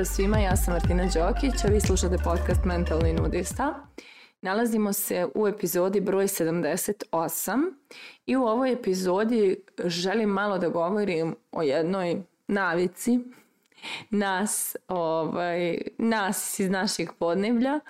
Pozdrav svima, ja sam Martina Đokić, a vi slušate podcast Mentalni nudista. Nalazimo se u epizodi broj 78 i u ovoj epizodi želim malo da govorim o jednoj navici nas, ovaj, nas iz naših podneblja,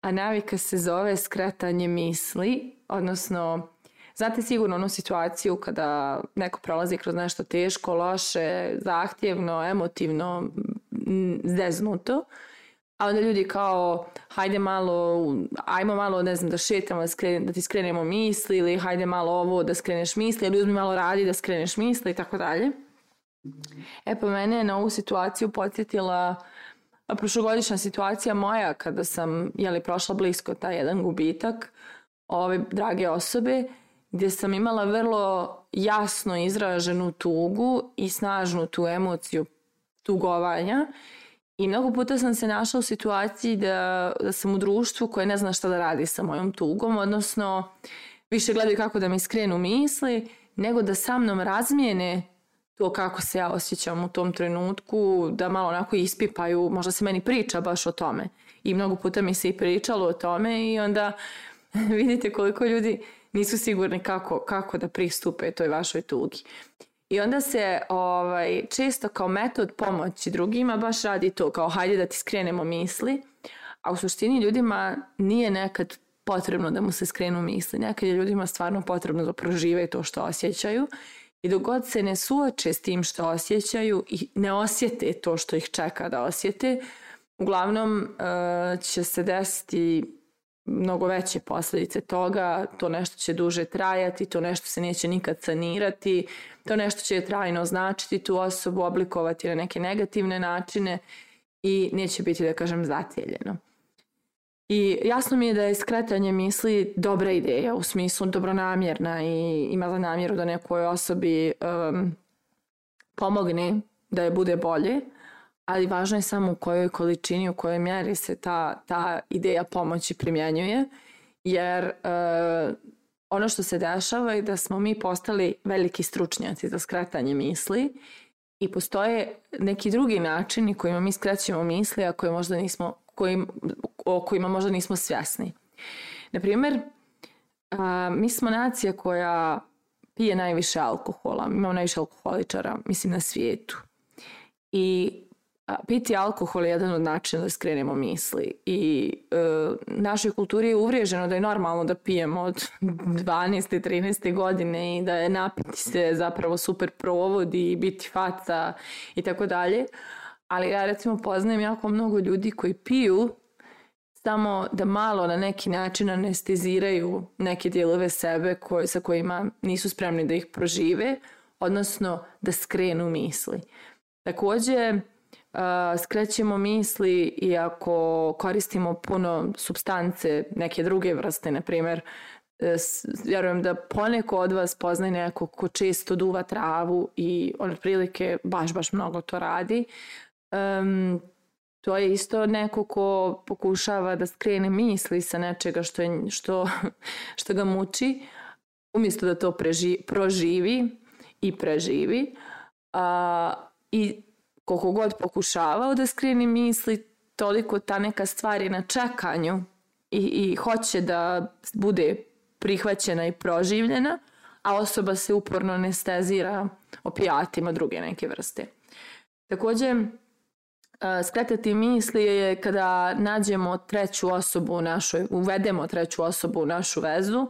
a navika se zove skretanje misli, odnosno Znate sigurno onu situaciju kada neko prolazi kroz nešto teško, loše, zahtjevno, emotivno, zeznuto, a onda ljudi kao hajde malo, ajmo malo, ne znam, da šetamo, da, skren, da ti skrenemo misli ili hajde malo ovo da skreneš misli ili uzmi malo radi da skreneš misli i tako dalje. E pa mene je na ovu situaciju podsjetila prošlogodišnja situacija moja kada sam jeli, prošla blisko taj jedan gubitak ove drage osobe gdje sam imala vrlo jasno izraženu tugu i snažnu tu emociju tugovanja i mnogo puta sam se našla u situaciji da, da sam u društvu koje ne zna šta da radi sa mojom tugom, odnosno više gledaju kako da mi skrenu misli, nego da sa mnom razmijene to kako se ja osjećam u tom trenutku, da malo onako ispipaju, možda se meni priča baš o tome. I mnogo puta mi se i pričalo o tome i onda vidite koliko ljudi nisu sigurni kako, kako da pristupe toj vašoj tugi. I onda se ovaj, često kao metod pomoći drugima baš radi to kao hajde da ti skrenemo misli, a u suštini ljudima nije nekad potrebno da mu se skrenu misli. Nekad je ljudima stvarno potrebno da prožive to što osjećaju i dok god se ne suoče s tim što osjećaju i ne osjete to što ih čeka da osjete, uglavnom uh, će se desiti mnogo veće posljedice toga, to nešto će duže trajati, to nešto se neće nikad sanirati, to nešto će trajno označiti tu osobu, oblikovati na neke negativne načine i neće biti, da kažem, zatijeljeno. I jasno mi je da je skretanje misli dobra ideja, u smislu dobronamjerna i ima za namjeru da nekoj osobi um, pomogne da je bude bolje, ali važno je samo u kojoj količini, u kojoj mjeri se ta, ta ideja pomoći primjenjuje, jer uh, ono što se dešava je da smo mi postali veliki stručnjaci za skretanje misli i postoje neki drugi načini kojima mi skrećemo misli, a koje možda nismo, kojim, o kojima možda nismo svjesni. Naprimjer, uh, mi smo nacija koja pije najviše alkohola, imamo najviše alkoholičara, mislim, na svijetu. I piti alkohol je jedan od načina da skrenemo misli i e, našoj kulturi je uvriježeno da je normalno da pijemo od 12. 13. godine i da je napiti se zapravo super provodi i biti faca i tako dalje. Ali ja recimo poznajem jako mnogo ljudi koji piju samo da malo na neki način anesteziraju neke dijelove sebe koje, sa kojima nisu spremni da ih prožive, odnosno da skrenu misli. Takođe, skrećemo misli i ako koristimo puno substance, neke druge vrste, na primjer, e, vjerujem da poneko od vas poznaje neko ko često duva travu i on otprilike baš, baš mnogo to radi. Um, to je isto neko ko pokušava da skrene misli sa nečega što, je, što, što ga muči, umjesto da to preži, proživi i preživi. A, I koliko god pokušavao da skreni misli, toliko ta neka stvar je na čekanju i, i hoće da bude prihvaćena i proživljena, a osoba se uporno anestezira opijatima druge neke vrste. Takođe, skretati misli je kada nađemo treću osobu u našoj, uvedemo treću osobu u našu vezu,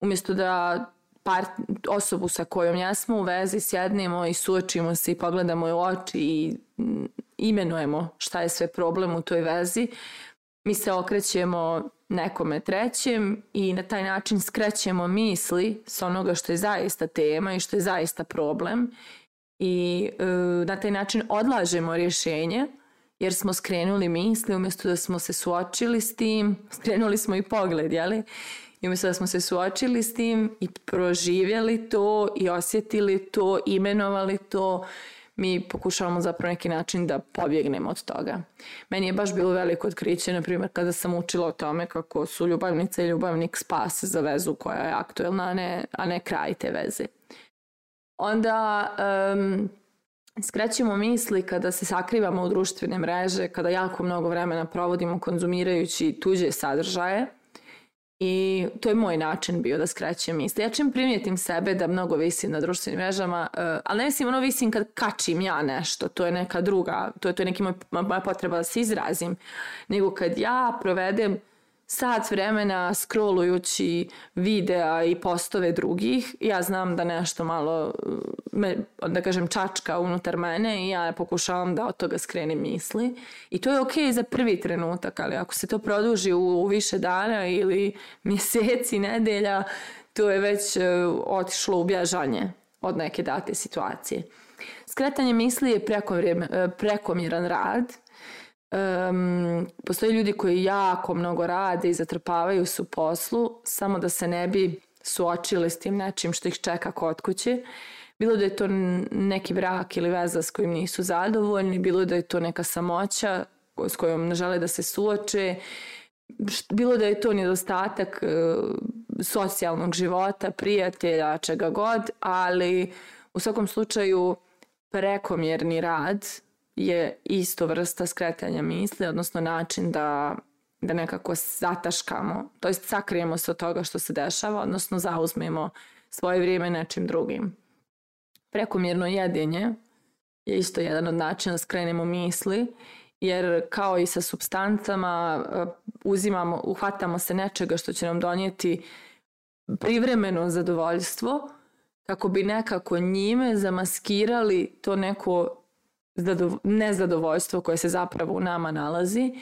umjesto da part, osobu sa kojom ja smo u vezi sjednemo i suočimo se i pogledamo u oči i mm, imenujemo šta je sve problem u toj vezi, mi se okrećemo nekome trećem i na taj način skrećemo misli s onoga što je zaista tema i što je zaista problem i e, na taj način odlažemo rješenje jer smo skrenuli misli umjesto da smo se suočili s tim, skrenuli smo i pogled, jeli? I umjesto da smo se suočili s tim i proživjeli to i osjetili to, imenovali to, mi pokušavamo zapravo neki način da pobjegnemo od toga. Meni je baš bilo veliko otkriće, na primjer, kada sam učila o tome kako su ljubavnica i ljubavnik spas za vezu koja je aktuelna, a ne, a ne kraj te veze. Onda um, skrećemo misli kada se sakrivamo u društvene mreže, kada jako mnogo vremena provodimo konzumirajući tuđe sadržaje. I to je moj način bio da skrećem misli. Ja čim primijetim sebe da mnogo visim na društvenim mrežama, uh, ali ne mislim ono visim kad kačim ja nešto, to je neka druga, to je, to je neki moj, moja potreba da se izrazim, nego kad ja provedem sat vremena scrollujući videa i postove drugih, ja znam da nešto malo, me, da kažem, čačka unutar mene i ja pokušavam da od toga skrenem misli. I to je okej okay za prvi trenutak, ali ako se to produži u, u više dana ili mjeseci, nedelja, to je već uh, otišlo u bježanje od neke date situacije. Skretanje misli je e, prekomjeran rad Um, postoje ljudi koji jako mnogo rade i zatrpavaju se u poslu samo da se ne bi suočili s tim nečim što ih čeka kod kuće. Bilo da je to neki brak ili veza s kojim nisu zadovoljni, bilo da je to neka samoća s kojom ne žele da se suoče, bilo da je to nedostatak uh, socijalnog života, prijatelja, čega god, ali u svakom slučaju prekomjerni rad je isto vrsta skretanja misli, odnosno način da, da nekako zataškamo, to jest sakrijemo se od toga što se dešava, odnosno zauzmemo svoje vrijeme nečim drugim. Prekomjerno jedinje je isto jedan od načina da skrenemo misli, jer kao i sa substancama e, uzimamo, uhvatamo se nečega što će nam donijeti privremeno zadovoljstvo, kako bi nekako njime zamaskirali to neko nezadovoljstvo koje se zapravo u nama nalazi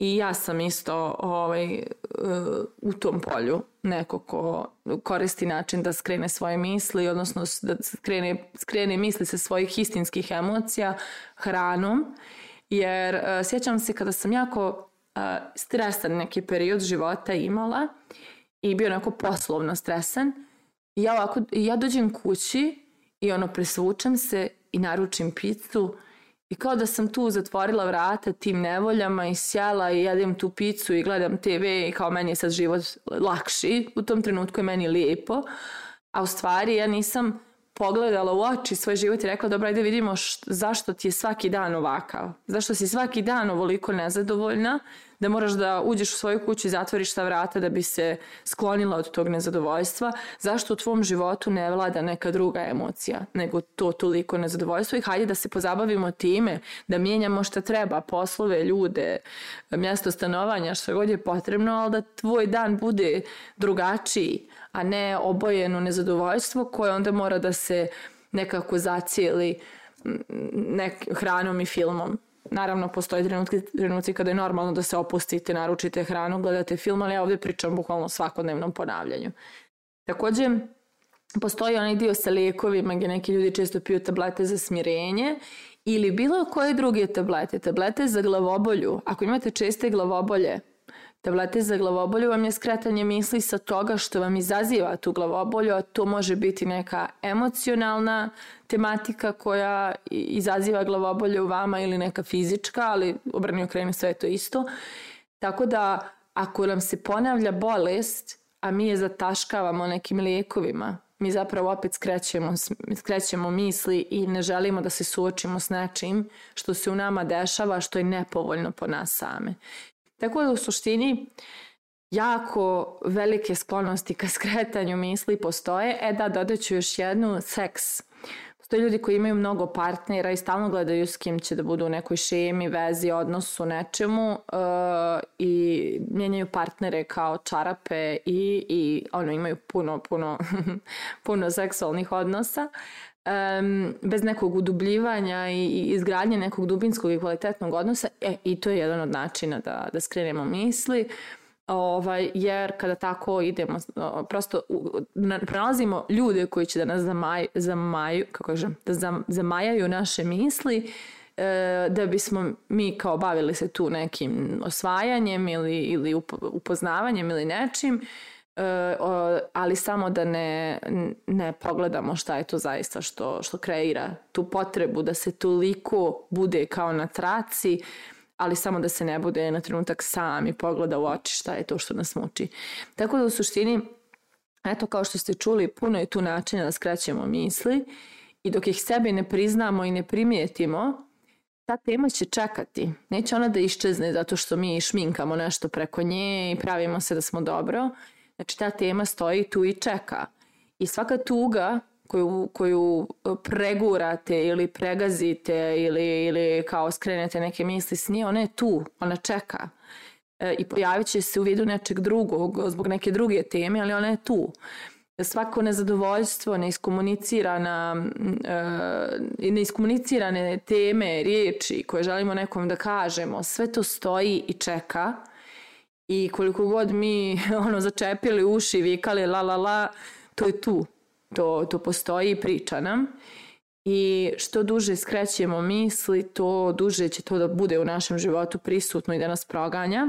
i ja sam isto ovaj, uh, u tom polju neko ko koristi način da skrene svoje misli, odnosno da skrene, skrene misli sa svojih istinskih emocija hranom, jer uh, sjećam se kada sam jako uh, stresan neki period života imala i bio onako poslovno stresan, ja, ovako, ja dođem kući i ono presvučem se i naručim picu I kao da sam tu zatvorila vrata tim nevoljama i sjela i jedem tu picu i gledam TV i kao meni je sad život lakši. U tom trenutku je meni lijepo. A u stvari ja nisam pogledala u oči svoj život i rekla dobro ajde vidimo št, zašto ti je svaki dan ovakav. Zašto si svaki dan ovoliko nezadovoljna da moraš da uđeš u svoju kuću i zatvoriš ta vrata da bi se sklonila od tog nezadovoljstva, zašto u tvom životu ne vlada neka druga emocija nego to toliko nezadovoljstvo i hajde da se pozabavimo time, da mijenjamo šta treba, poslove, ljude, mjesto stanovanja, što god je potrebno, ali da tvoj dan bude drugačiji, a ne obojeno nezadovoljstvo koje onda mora da se nekako zacijeli nek, hranom i filmom. Naravno, postoje trenutki, trenutci kada je normalno da se opustite, naručite hranu, gledate film, ali ja ovdje pričam bukvalno o svakodnevnom ponavljanju. Takođe, postoji onaj dio sa lijekovima gdje neki ljudi često piju tablete za smirenje ili bilo koje druge tablete, tablete za glavobolju. Ako imate česte glavobolje, Tablete za glavobolju vam je skretanje misli sa toga što vam izaziva tu glavobolju, a to može biti neka emocionalna tematika koja izaziva glavobolje u vama ili neka fizička, ali obrani okreni sve to isto. Tako da ako nam se ponavlja bolest, a mi je zataškavamo nekim lijekovima, mi zapravo opet skrećemo, skrećemo misli i ne želimo da se suočimo s nečim što se u nama dešava, što je nepovoljno po nas same. Tako da u suštini jako velike sklonosti ka skretanju misli postoje. E da, dodaću još jednu, seks. Postoje ljudi koji imaju mnogo partnera i stalno gledaju s kim će da budu u nekoj šemi, vezi, odnosu, nečemu uh, i mijenjaju partnere kao čarape i, i ono, imaju puno, puno, puno seksualnih odnosa um, bez nekog udubljivanja i, i izgradnje nekog dubinskog i kvalitetnog odnosa, e, i to je jedan od načina da, da skrenemo misli, ovaj, jer kada tako idemo, prosto pronalazimo ljude koji će da nas zamaj, zamaju, kako kažem, da zam, zamajaju naše misli, e, da bismo mi kao bavili se tu nekim osvajanjem ili, ili upoznavanjem ili nečim, ali samo da ne, ne pogledamo šta je to zaista što, što kreira tu potrebu da se toliko bude kao na traci, ali samo da se ne bude na trenutak sam i pogleda u oči šta je to što nas muči. Tako da u suštini, eto kao što ste čuli, puno je tu načina da skraćemo misli i dok ih sebi ne priznamo i ne primijetimo, ta tema će čekati. Neće ona da iščezne zato što mi šminkamo nešto preko nje i pravimo se da smo dobro. Znači ta tema stoji tu i čeka. I svaka tuga koju, koju pregurate ili pregazite ili, ili kao skrenete neke misli s nje, ona je tu, ona čeka. E, I pojavit će se u vidu nečeg drugog, zbog neke druge teme, ali ona je tu svako nezadovoljstvo, neiskomunicirana, e, neiskomunicirane teme, riječi koje želimo nekom da kažemo, sve to stoji i čeka i koliko god mi ono začepili uši, vikali la la la, to je tu. To, to postoji i priča nam. I što duže skrećemo misli, to duže će to da bude u našem životu prisutno i da nas proganja.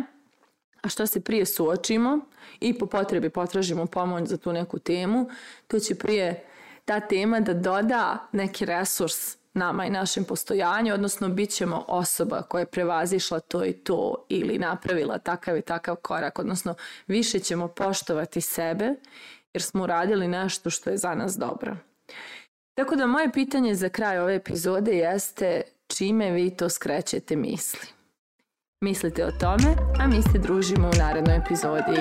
A što se prije suočimo i po potrebi potražimo pomoć za tu neku temu, to će prije ta tema da doda neki resurs nama i našem postojanju, odnosno bit ćemo osoba koja je prevazišla to i to ili napravila takav i takav korak, odnosno više ćemo poštovati sebe jer smo uradili nešto što je za nas dobro. Tako da moje pitanje za kraj ove epizode jeste čime vi to skrećete misli. Mislite o tome, a mi se družimo u narednoj epizodi.